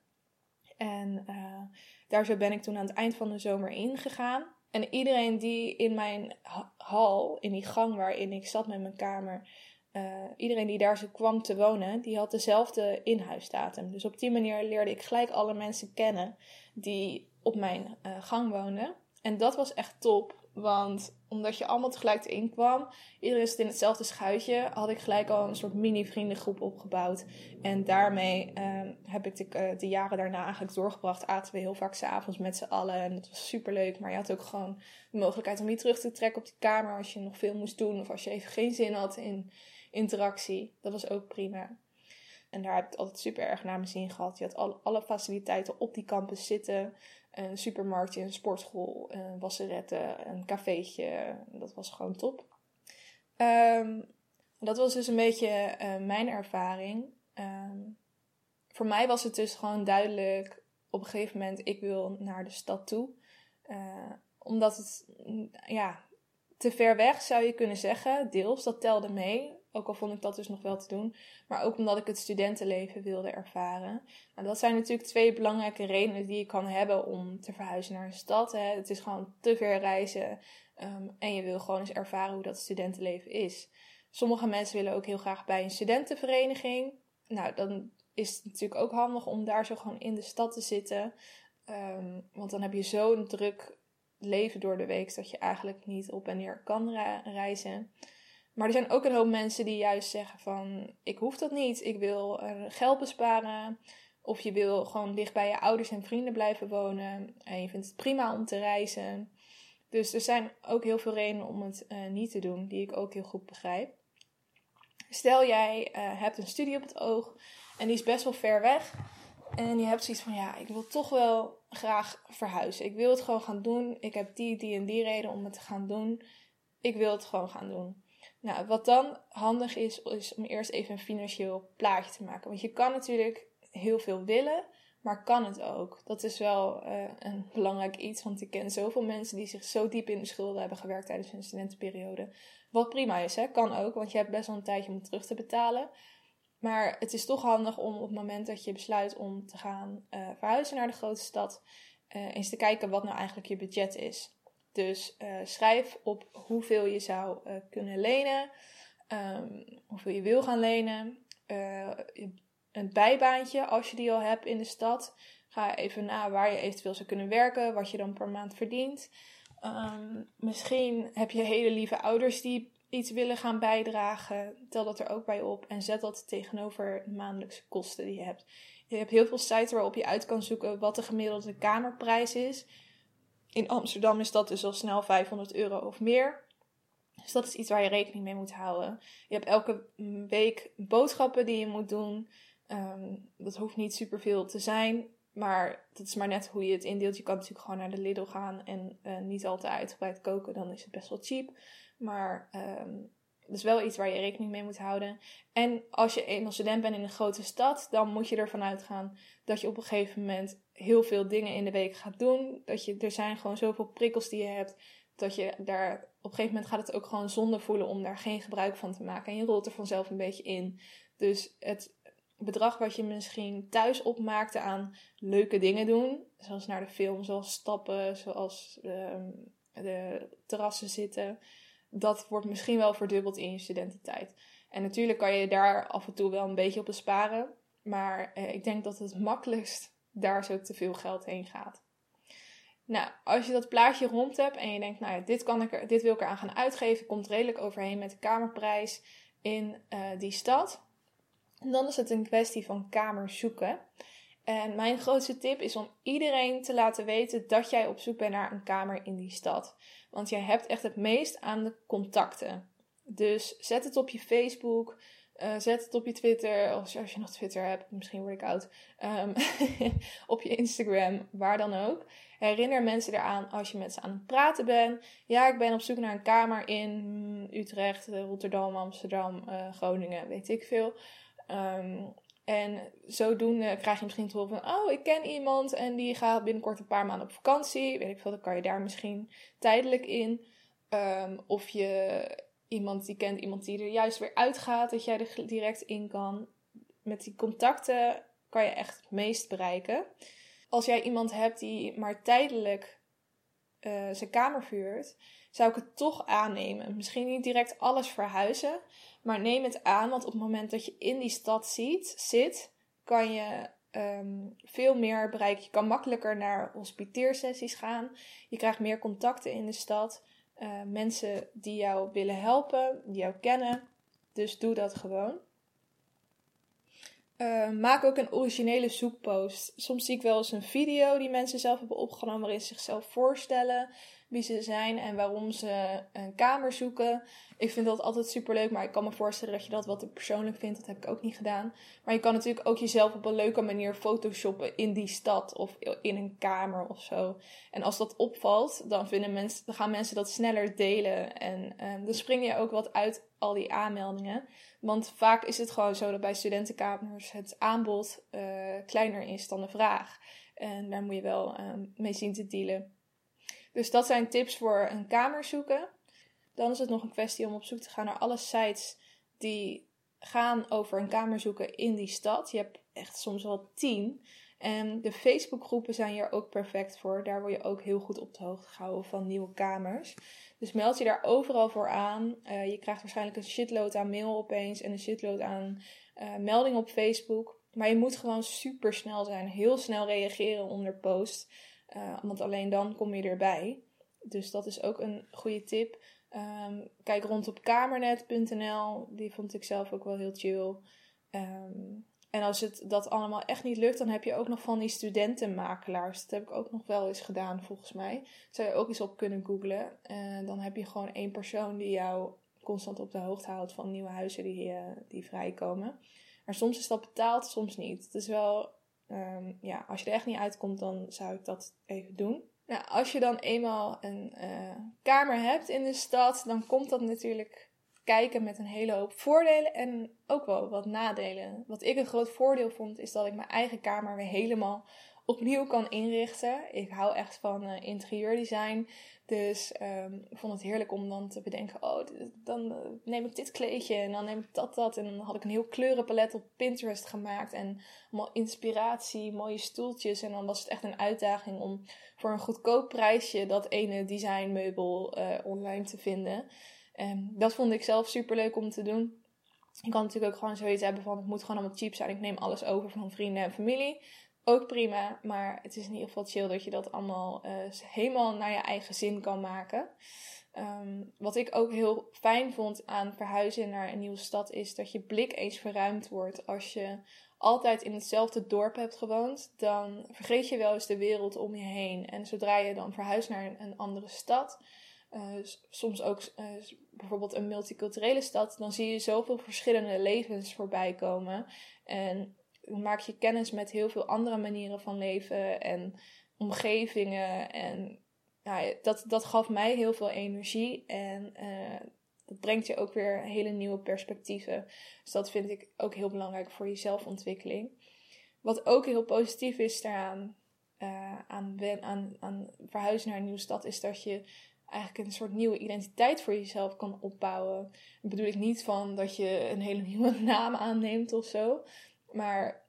En uh, daar zo ben ik toen aan het eind van de zomer ingegaan. En iedereen die in mijn hal, in die gang waarin ik zat met mijn kamer, uh, iedereen die daar zo kwam te wonen, die had dezelfde inhuisdatum. Dus op die manier leerde ik gelijk alle mensen kennen die op mijn uh, gang woonden. En dat was echt top. Want omdat je allemaal tegelijk erin kwam, iedereen zit in hetzelfde schuitje, had ik gelijk al een soort mini-vriendengroep opgebouwd. En daarmee uh, heb ik de, uh, de, jaren daarna eigenlijk doorgebracht. Aten we heel vaak s'avonds met z'n allen. En dat was super leuk. Maar je had ook gewoon de mogelijkheid om je terug te trekken op die kamer als je nog veel moest doen. Of als je even geen zin had in interactie. Dat was ook prima. En daar heb ik altijd super erg naar mijn zin gehad. Je had alle, alle faciliteiten op die campus zitten een supermarktje, een sportschool, een wasseretten, een cafeetje. Dat was gewoon top. Um, dat was dus een beetje uh, mijn ervaring. Um, voor mij was het dus gewoon duidelijk op een gegeven moment, ik wil naar de stad toe. Uh, omdat het, ja, te ver weg zou je kunnen zeggen, deels, dat telde mee. Ook al vond ik dat dus nog wel te doen. Maar ook omdat ik het studentenleven wilde ervaren. Nou, dat zijn natuurlijk twee belangrijke redenen die je kan hebben om te verhuizen naar een stad. Hè. Het is gewoon te ver reizen. Um, en je wil gewoon eens ervaren hoe dat studentenleven is. Sommige mensen willen ook heel graag bij een studentenvereniging. Nou, dan is het natuurlijk ook handig om daar zo gewoon in de stad te zitten. Um, want dan heb je zo'n druk leven door de week dat je eigenlijk niet op en neer kan reizen. Maar er zijn ook een hoop mensen die juist zeggen van ik hoef dat niet. Ik wil geld besparen. Of je wil gewoon dicht bij je ouders en vrienden blijven wonen. En je vindt het prima om te reizen. Dus er zijn ook heel veel redenen om het uh, niet te doen, die ik ook heel goed begrijp. Stel jij uh, hebt een studie op het oog en die is best wel ver weg. En je hebt zoiets van ja, ik wil toch wel graag verhuizen. Ik wil het gewoon gaan doen. Ik heb die, die en die reden om het te gaan doen. Ik wil het gewoon gaan doen. Nou, wat dan handig is, is om eerst even een financieel plaatje te maken. Want je kan natuurlijk heel veel willen, maar kan het ook? Dat is wel uh, een belangrijk iets, want ik ken zoveel mensen die zich zo diep in de schulden hebben gewerkt tijdens hun studentenperiode. Wat prima is, hè? kan ook, want je hebt best wel een tijdje om het terug te betalen. Maar het is toch handig om op het moment dat je besluit om te gaan uh, verhuizen naar de grote stad, uh, eens te kijken wat nou eigenlijk je budget is. Dus uh, schrijf op hoeveel je zou uh, kunnen lenen, um, hoeveel je wil gaan lenen. Uh, een bijbaantje als je die al hebt in de stad. Ga even na waar je eventueel zou kunnen werken, wat je dan per maand verdient. Ehm, misschien heb je hele lieve ouders die iets willen gaan bijdragen. Tel dat er ook bij op en zet dat tegenover de maandelijkse kosten die je hebt. Je hebt heel veel sites waarop je uit kan zoeken wat de gemiddelde kamerprijs is. In Amsterdam is dat dus al snel 500 euro of meer. Dus dat is iets waar je rekening mee moet houden. Je hebt elke week boodschappen die je moet doen. Ehm, dat hoeft niet superveel te zijn. Maar dat is maar net hoe je het indeelt. Je kan natuurlijk gewoon naar de Lidl gaan en uh, niet al te uitgebreid koken. Dan is het best wel cheap. Maar um, is wel iets waar je rekening mee moet houden. En als je eenmaal student bent in een grote stad, dan moet je ervan uitgaan dat je op een gegeven moment heel veel dingen in de week gaat doen. Dat je, er zijn gewoon zoveel prikkels die je hebt. Dat je daar op een gegeven moment gaat het ook gewoon zonde voelen om daar geen gebruik van te maken. En je rolt er vanzelf een beetje in. Dus het bedrag wat je misschien thuis opmaakte aan leuke dingen doen, zoals naar de film, zoals stappen, zoals ehm, de terrassen zitten, dat wordt misschien wel verdubbeld in je studententijd. En natuurlijk kan je daar af en toe wel een beetje op besparen, maar eh, ik denk dat het makkelijkst daar zo te veel geld heen gaat. Nou, als je dat plaatje rond hebt en je denkt, nou ja, dit, kan ik er, dit wil ik eraan gaan uitgeven, komt redelijk overheen met de kamerprijs in uh, die stad dan is het een kwestie van kamers zoeken. En mijn grootste tip is om iedereen te laten weten dat jij op zoek bent naar een kamer in die stad. Want jij hebt echt het meest aan de contacten. Dus zet het op je Facebook, uh, zet het op je Twitter, als je nog Twitter hebt, misschien word ik oud. Um, [laughs] op je Instagram, waar dan ook. Herinner mensen eraan als je met ze aan het praten bent. Ja, ik ben op zoek naar een kamer in Utrecht, Rotterdam, Amsterdam, uh, Groningen, weet ik veel. Um, en zodoende krijg je misschien te horen van, oh, ik ken iemand en die gaat binnenkort een paar maanden op vakantie. Weet ik veel, dan kan je daar misschien tijdelijk in. Um, of je iemand die kent, iemand die er juist weer uitgaat, dat jij er direct in kan. Met die contacten kan je echt het meest bereiken. Als jij iemand hebt die maar tijdelijk uh, zijn kamer vuurt, zou ik het toch aannemen. Misschien niet direct alles verhuizen, maar neem het aan, want op het moment dat je in die stad ziet, zit, kan je um, veel meer bereiken. Je kan makkelijker naar hospiteersessies gaan. Je krijgt meer contacten in de stad. Uh, mensen die jou willen helpen, die jou kennen. Dus doe dat gewoon. Uh, maak ook een originele zoekpost. Soms zie ik wel eens een video die mensen zelf hebben opgenomen waarin ze zichzelf voorstellen wie ze zijn en waarom ze een kamer zoeken. Ik vind dat altijd super leuk, maar ik kan me voorstellen dat je dat wat te persoonlijk vindt. Dat heb ik ook niet gedaan. Maar je kan natuurlijk ook jezelf op een leuke manier photoshoppen in die stad of in een kamer of zo. En als dat opvalt, dan, vinden mensen, dan gaan mensen dat sneller delen. En um, dan spring je ook wat uit al die aanmeldingen. Want vaak is het gewoon zo dat bij studentenkamers het aanbod uh, kleiner is dan de vraag. En daar moet je wel um, mee zien te dealen. Dus dat zijn tips voor een kamer zoeken. Dan is het nog een kwestie om op zoek te gaan naar alle sites die gaan over een kamer zoeken in die stad. Je hebt echt soms wel tien. En de Facebookgroepen zijn hier ook perfect voor. Daar word je ook heel goed op de hoogte gehouden van nieuwe kamers. Dus meld je daar overal voor aan. Uh, je krijgt waarschijnlijk een shitload aan mail opeens en een shitload aan uh, meldingen op Facebook. Maar je moet gewoon super snel zijn. Heel snel reageren onder post. Uh, want alleen dan kom je erbij. Dus dat is ook een goede tip. Um, kijk rond op kamernet.nl. Die vond ik zelf ook wel heel chill. Um, en als het dat allemaal echt niet lukt, dan heb je ook nog van die studentenmakelaars. Dat heb ik ook nog wel eens gedaan, volgens mij. Zou je ook eens op kunnen googlen. Uh, dan heb je gewoon één persoon die jou constant op de hoogte houdt van nieuwe huizen die, uh, die vrijkomen. Maar soms is dat betaald, soms niet. Het is wel um, ja, als je er echt niet uitkomt, dan zou ik dat even doen. Nou, als je dan eenmaal een uh, kamer hebt in de stad, dan komt dat natuurlijk kijken met een hele hoop voordelen en ook wel wat nadelen. Wat ik een groot voordeel vond, is dat ik mijn eigen kamer weer helemaal opnieuw kan inrichten. Ik hou echt van uh, interieurdesign. Dus um, ik vond het heerlijk om dan te bedenken: oh, dan uh, neem ik dit kleedje en dan neem ik dat, dat. En dan had ik een heel kleurenpalet op Pinterest gemaakt en allemaal inspiratie, mooie stoeltjes. En dan was het echt een uitdaging om voor een goedkoop prijsje dat ene designmeubel uh, online te vinden. En dat vond ik zelf super leuk om te doen. Je kan natuurlijk ook gewoon zoiets hebben van het moet gewoon allemaal cheap zijn. Ik neem alles over van vrienden en familie. Ook prima, maar het is in ieder geval chill dat je dat allemaal uh, helemaal naar je eigen zin kan maken. Um, wat ik ook heel fijn vond aan verhuizen naar een nieuwe stad is dat je blik eens verruimd wordt. Als je altijd in hetzelfde dorp hebt gewoond, dan vergeet je wel eens de wereld om je heen. En zodra je dan verhuist naar een andere stad, uh, soms ook uh, bijvoorbeeld een multiculturele stad, dan zie je zoveel verschillende levens voorbij komen. En maak je kennis met heel veel andere manieren van leven en omgevingen. En dat, dat gaf mij heel veel energie. En uh, dat brengt je ook weer hele nieuwe perspectieven. Dus dat vind ik ook heel belangrijk voor je zelfontwikkeling. Wat ook heel positief is daaraan, aan, aan, aan verhuizen naar een nieuwe stad, is dat je eigenlijk een soort nieuwe identiteit voor jezelf kan opbouwen. Dat bedoel ik niet van dat je een hele nieuwe [laughs] naam aanneemt of zo. Maar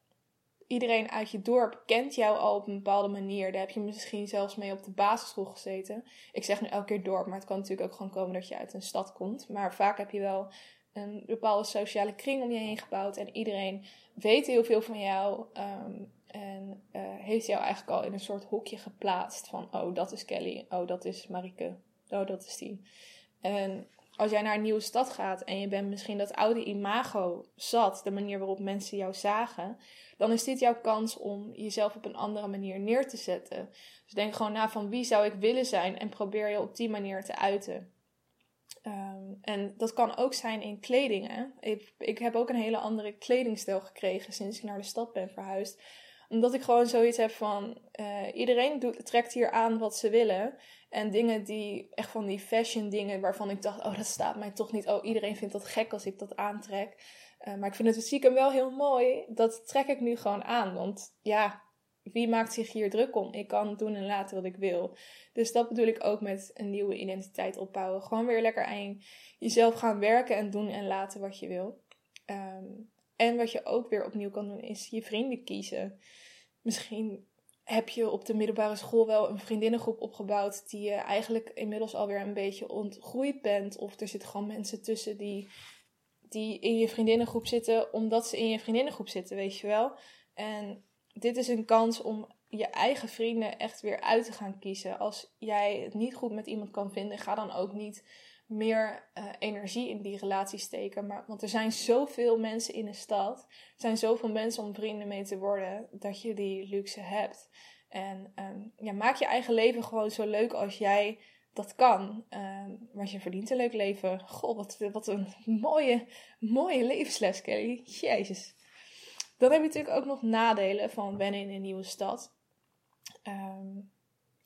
iedereen uit je dorp kent jou al op een bepaalde manier. Daar heb je misschien zelfs mee op de basisschool gezeten. Ik zeg nu elke keer dorp, maar het kan natuurlijk ook gewoon komen dat je uit een stad komt. Maar vaak heb je wel een bepaalde sociale kring om je heen gebouwd. En iedereen weet heel veel van jou. Ehm, en uh, heeft jou eigenlijk al in een soort hokje geplaatst. Van, oh, dat is Kelly. Oh, dat is Marike. Oh, dat is die. En als jij naar een nieuwe stad gaat en je bent misschien dat oude imago zat, de manier waarop mensen jou zagen, dan is dit jouw kans om jezelf op een andere manier neer te zetten. Dus denk gewoon na van wie zou ik willen zijn en probeer je op die manier te uiten. Ehm, en dat kan ook zijn in kledingen. Ik, ik heb ook een hele andere kledingstijl gekregen sinds ik naar de stad ben verhuisd omdat ik gewoon zoiets heb van uh, iedereen doet, trekt hier aan wat ze willen. En dingen die, echt van die fashion dingen waarvan ik dacht, oh dat staat mij toch niet. Oh iedereen vindt dat gek als ik dat aantrek. Uh, maar ik vind het stiekem wel heel mooi. Dat trek ik nu gewoon aan. Want ja, wie maakt zich hier druk om? Ik kan doen en laten wat ik wil. Dus dat bedoel ik ook met een nieuwe identiteit opbouwen. Gewoon weer lekker aan jezelf gaan werken en doen en laten wat je wil. Um, en wat je ook weer opnieuw kan doen, is je vrienden kiezen. Misschien heb je op de middelbare school wel een vriendinnengroep opgebouwd die je eigenlijk inmiddels alweer een beetje ontgroeid bent. Of er zitten gewoon mensen tussen die, die in je vriendinnengroep zitten omdat ze in je vriendinnengroep zitten, weet je wel. En dit is een kans om je eigen vrienden echt weer uit te gaan kiezen. Als jij het niet goed met iemand kan vinden, ga dan ook niet meer uh, energie in die relatie steken. Maar, want er zijn zoveel mensen in de stad. Er zijn zoveel mensen om vrienden mee te worden. Dat je die luxe hebt. En um, ja, maak je eigen leven gewoon zo leuk als jij dat kan. Um, want je verdient een leuk leven. Goh, wat, wat een mooie, mooie levensles, Kelly. Jezus. Dan heb je natuurlijk ook nog nadelen van wennen in een nieuwe stad. Um,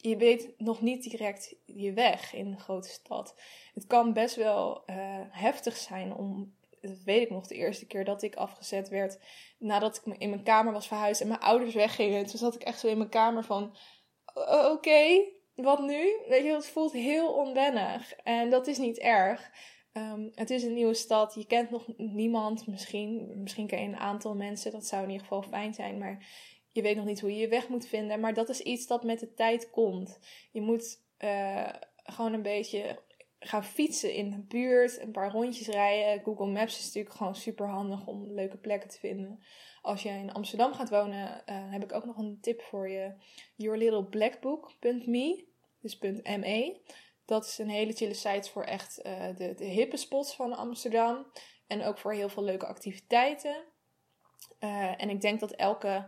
je weet nog niet direct je weg in een grote stad. Het kan best wel uh, heftig zijn om. Dat weet ik nog de eerste keer dat ik afgezet werd. Nadat ik in mijn kamer was verhuisd en mijn ouders weggingen. Toen zat ik echt zo in mijn kamer van. Oké, wat nu? Weet je, het voelt heel onwennig. En dat is niet erg. Um, het is een nieuwe stad. Je kent nog niemand. Misschien, misschien je een aantal mensen. Dat zou in ieder geval fijn zijn. Maar je weet nog niet hoe je je weg moet vinden. Maar dat is iets dat met de tijd komt. Je moet uh, gewoon een beetje gaan fietsen in de buurt. Een paar rondjes rijden. Google Maps is natuurlijk gewoon super handig om leuke plekken te vinden. Als je in Amsterdam gaat wonen, uh, heb ik ook nog een tip voor je. YourLittleBlackBook.me. Dus .me. Dat is een hele chille site voor echt uh, de, de hippe spots van Amsterdam. En ook voor heel veel leuke activiteiten. En ik denk dat elke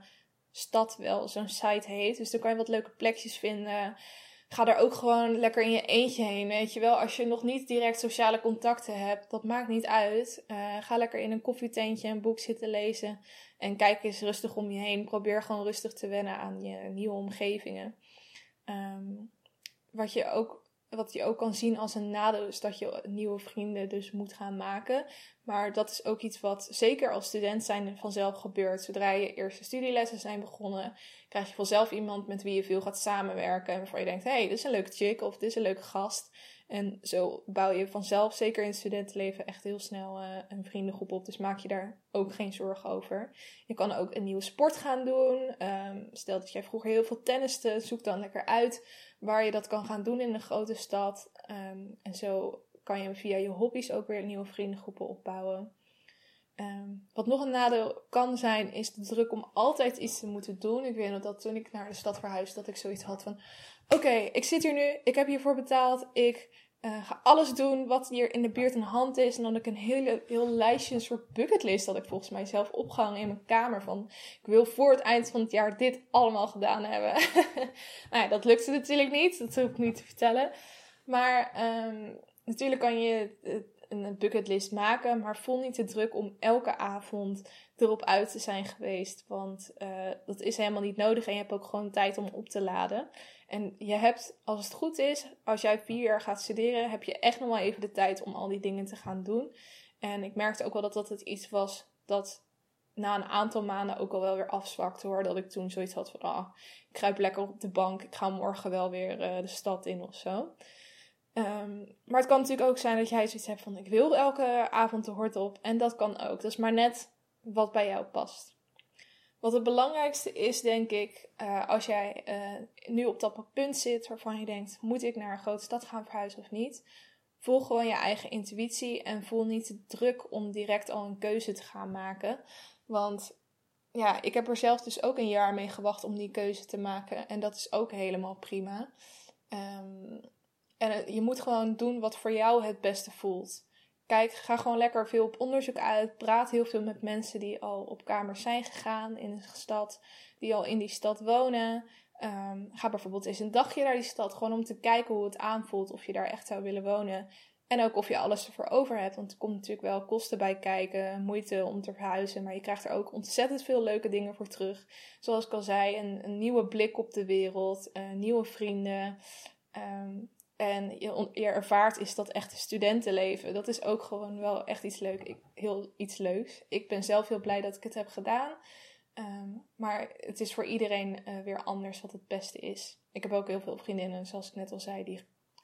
stad wel zo'n site heeft. Dus dan kan je wat leuke plekjes vinden. Ga daar ook gewoon lekker in je eentje heen. Weet je wel, als je nog niet direct sociale contacten hebt, dat maakt niet uit. Uh, ga lekker in een koffietentje een boek zitten lezen. En kijk eens rustig om je heen. Probeer gewoon rustig te wennen aan je nieuwe omgevingen. Um, wat je ook wat je ook kan zien als een nadeel is dat je nieuwe vrienden dus moet gaan maken. Maar dat is ook iets wat zeker als student zijn vanzelf gebeurt. Zodra je eerste studielessen zijn begonnen, krijg je vanzelf iemand met wie je veel gaat samenwerken. En waarvan je denkt, hé, hey, dit is een leuke chick of dit is een leuke gast. En zo bouw je vanzelf, zeker in het studentenleven, echt heel snel uh, een vriendengroep op. Dus maak je daar ook geen zorgen over. Je kan ook een nieuwe sport gaan doen. Um, stel dat jij vroeger heel veel tenniste, zoek dan lekker uit waar je dat kan gaan doen in een grote stad. Um, en zo kan je via je hobby's ook weer nieuwe vriendengroepen opbouwen. Ehm, wat nog een nadeel kan zijn, is de druk om altijd iets te moeten doen. Ik weet nog dat toen ik naar de stad verhuisde, dat ik zoiets had van: Oké, ik zit hier nu, ik heb hiervoor betaald, ik uh, ga alles doen wat hier in de buurt aan de hand is. En dan heb ik een hele, heel lijstje, een soort bucketlist dat ik volgens mij zelf opgehangen in mijn kamer. Van ik wil voor het eind van het jaar dit allemaal gedaan hebben. [laughs] nou ja, dat lukte natuurlijk niet, dat hoef ik niet te vertellen. Maar um, natuurlijk kan je een bucketlist maken, maar voel niet te druk om elke avond erop uit te zijn geweest. Want uh, dat is helemaal niet nodig en je hebt ook gewoon tijd om op te laden. En je hebt, als het goed is, als jij vier jaar gaat studeren, heb je echt nog wel even de tijd om al die dingen te gaan doen. En ik merkte ook wel dat dat het iets was dat na een aantal maanden ook al wel weer afzwakte hoor. Dat ik toen zoiets had van, ah, ik kruip lekker op de bank, ik ga morgen wel weer uh, de stad in of zo. Um, maar het kan natuurlijk ook zijn dat jij zoiets hebt van, ik wil elke avond de hort op. En dat kan ook. Dat is maar net wat bij jou past. Wat het belangrijkste is, denk ik, uh, als jij uh, nu op dat punt zit waarvan je denkt: moet ik naar een grote stad gaan verhuizen of niet? Volg gewoon je eigen intuïtie en voel niet de druk om direct al een keuze te gaan maken. Want ja, ik heb er zelf dus ook een jaar mee gewacht om die keuze te maken. En dat is ook helemaal prima. Um, en je moet gewoon doen wat voor jou het beste voelt. Kijk, ga gewoon lekker veel op onderzoek uit. Praat heel veel met mensen die al op kamers zijn gegaan in een stad, die al in die stad wonen. Um, ga bijvoorbeeld eens een dagje naar die stad, gewoon om te kijken hoe het aanvoelt, of je daar echt zou willen wonen. En ook of je alles ervoor over hebt, want er komt natuurlijk wel kosten bij kijken, moeite om te verhuizen, maar je krijgt er ook ontzettend veel leuke dingen voor terug. Zoals ik al zei, een, nieuwe blik op de wereld, uh, nieuwe vrienden. Um, en je, ervaart is dat echte studentenleven. Dat is ook gewoon wel echt iets, leuk, ik, heel, iets leuks. Ik ben zelf heel blij dat ik het heb gedaan. Ehm, maar het is voor iedereen uh, weer anders wat het beste is. Ik heb ook heel veel vriendinnen, zoals ik net al zei, die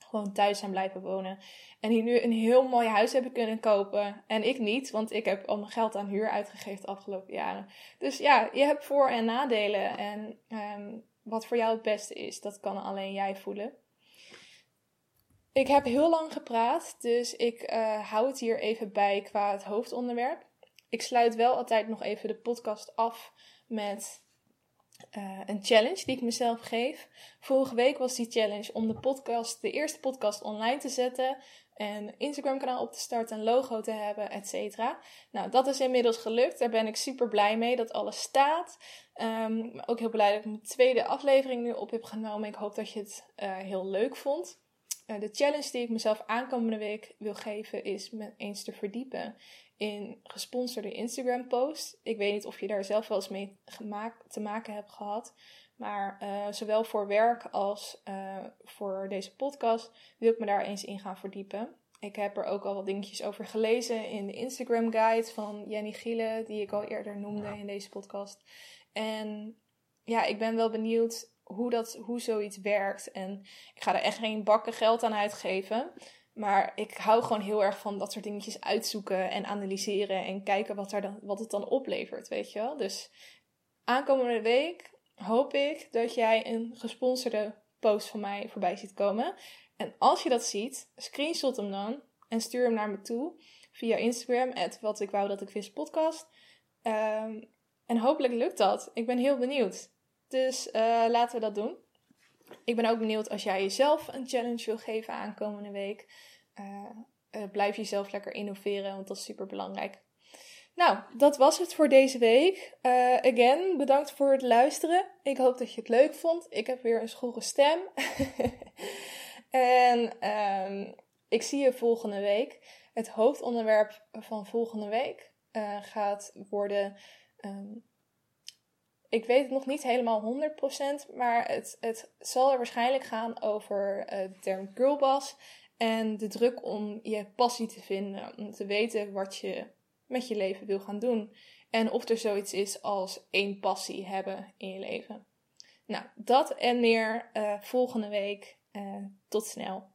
gewoon thuis zijn blijven wonen. En die nu een heel mooi huis hebben kunnen kopen. En ik niet, want ik heb al mijn geld aan huur uitgegeven de afgelopen jaren. Dus ja, je hebt voor- en nadelen. En um, wat voor jou het beste is, dat kan alleen jij voelen. Ik heb heel lang gepraat, dus ik uh, hou het hier even bij qua het hoofdonderwerp. Ik sluit wel altijd nog even de podcast af met uh, een challenge die ik mezelf geef. Vorige week was die challenge om de podcast, de eerste podcast online te zetten. En Instagram kanaal op te starten, een logo te hebben, et cetera. Nou, dat is inmiddels gelukt. Daar ben ik super blij mee dat alles staat. Um, ook heel blij dat ik mijn tweede aflevering nu op heb genomen. Ik hoop dat je het uh, heel leuk vond. Eh, de challenge die ik mezelf aankomende week wil geven is me eens te verdiepen in gesponsorde Instagram posts. Ik weet niet of je daar zelf wel eens mee gemaakt, te maken hebt gehad. Maar uh, zowel voor werk als uh, voor deze podcast wil ik me daar eens in gaan verdiepen. Ik heb er ook al wat dingetjes over gelezen in de Instagram guide van Jenny Gielen, die ik al eerder noemde in deze podcast. En ja, ik ben wel benieuwd hoe, dat, hoe zoiets werkt. En ik ga er echt geen bakken geld aan uitgeven. Maar ik hou gewoon heel erg van dat soort dingetjes uitzoeken en analyseren en kijken wat, er dan, wat het dan oplevert, weet je wel. Dus aankomende week hoop ik dat jij een gesponsorde post van mij voorbij ziet komen. En als je dat ziet, screenshot hem dan en stuur hem naar me toe via Instagram, wat ik wou dat ik wist podcast. Um, en hopelijk lukt dat. Ik ben heel benieuwd. Dus uh, laten we dat doen. Ik ben ook benieuwd als jij jezelf een challenge wil geven aankomende week. Uh, uh, blijf jezelf lekker innoveren, want dat is super belangrijk. Nou, dat was het voor deze week. again, bedankt voor het luisteren. Ik hoop dat je het leuk vond. Ik heb weer een schorre stem. [laughs] en um, ik zie je volgende week. Het hoofdonderwerp van volgende week gaat worden um, ik weet het nog niet helemaal 100%, maar het, het zal er waarschijnlijk gaan over uh, de term girlboss en de druk om je passie te vinden, om te weten wat je met je leven wil gaan doen. En of er zoiets is als één passie hebben in je leven. Nou, dat en meer uh, volgende week. Uh, tot snel.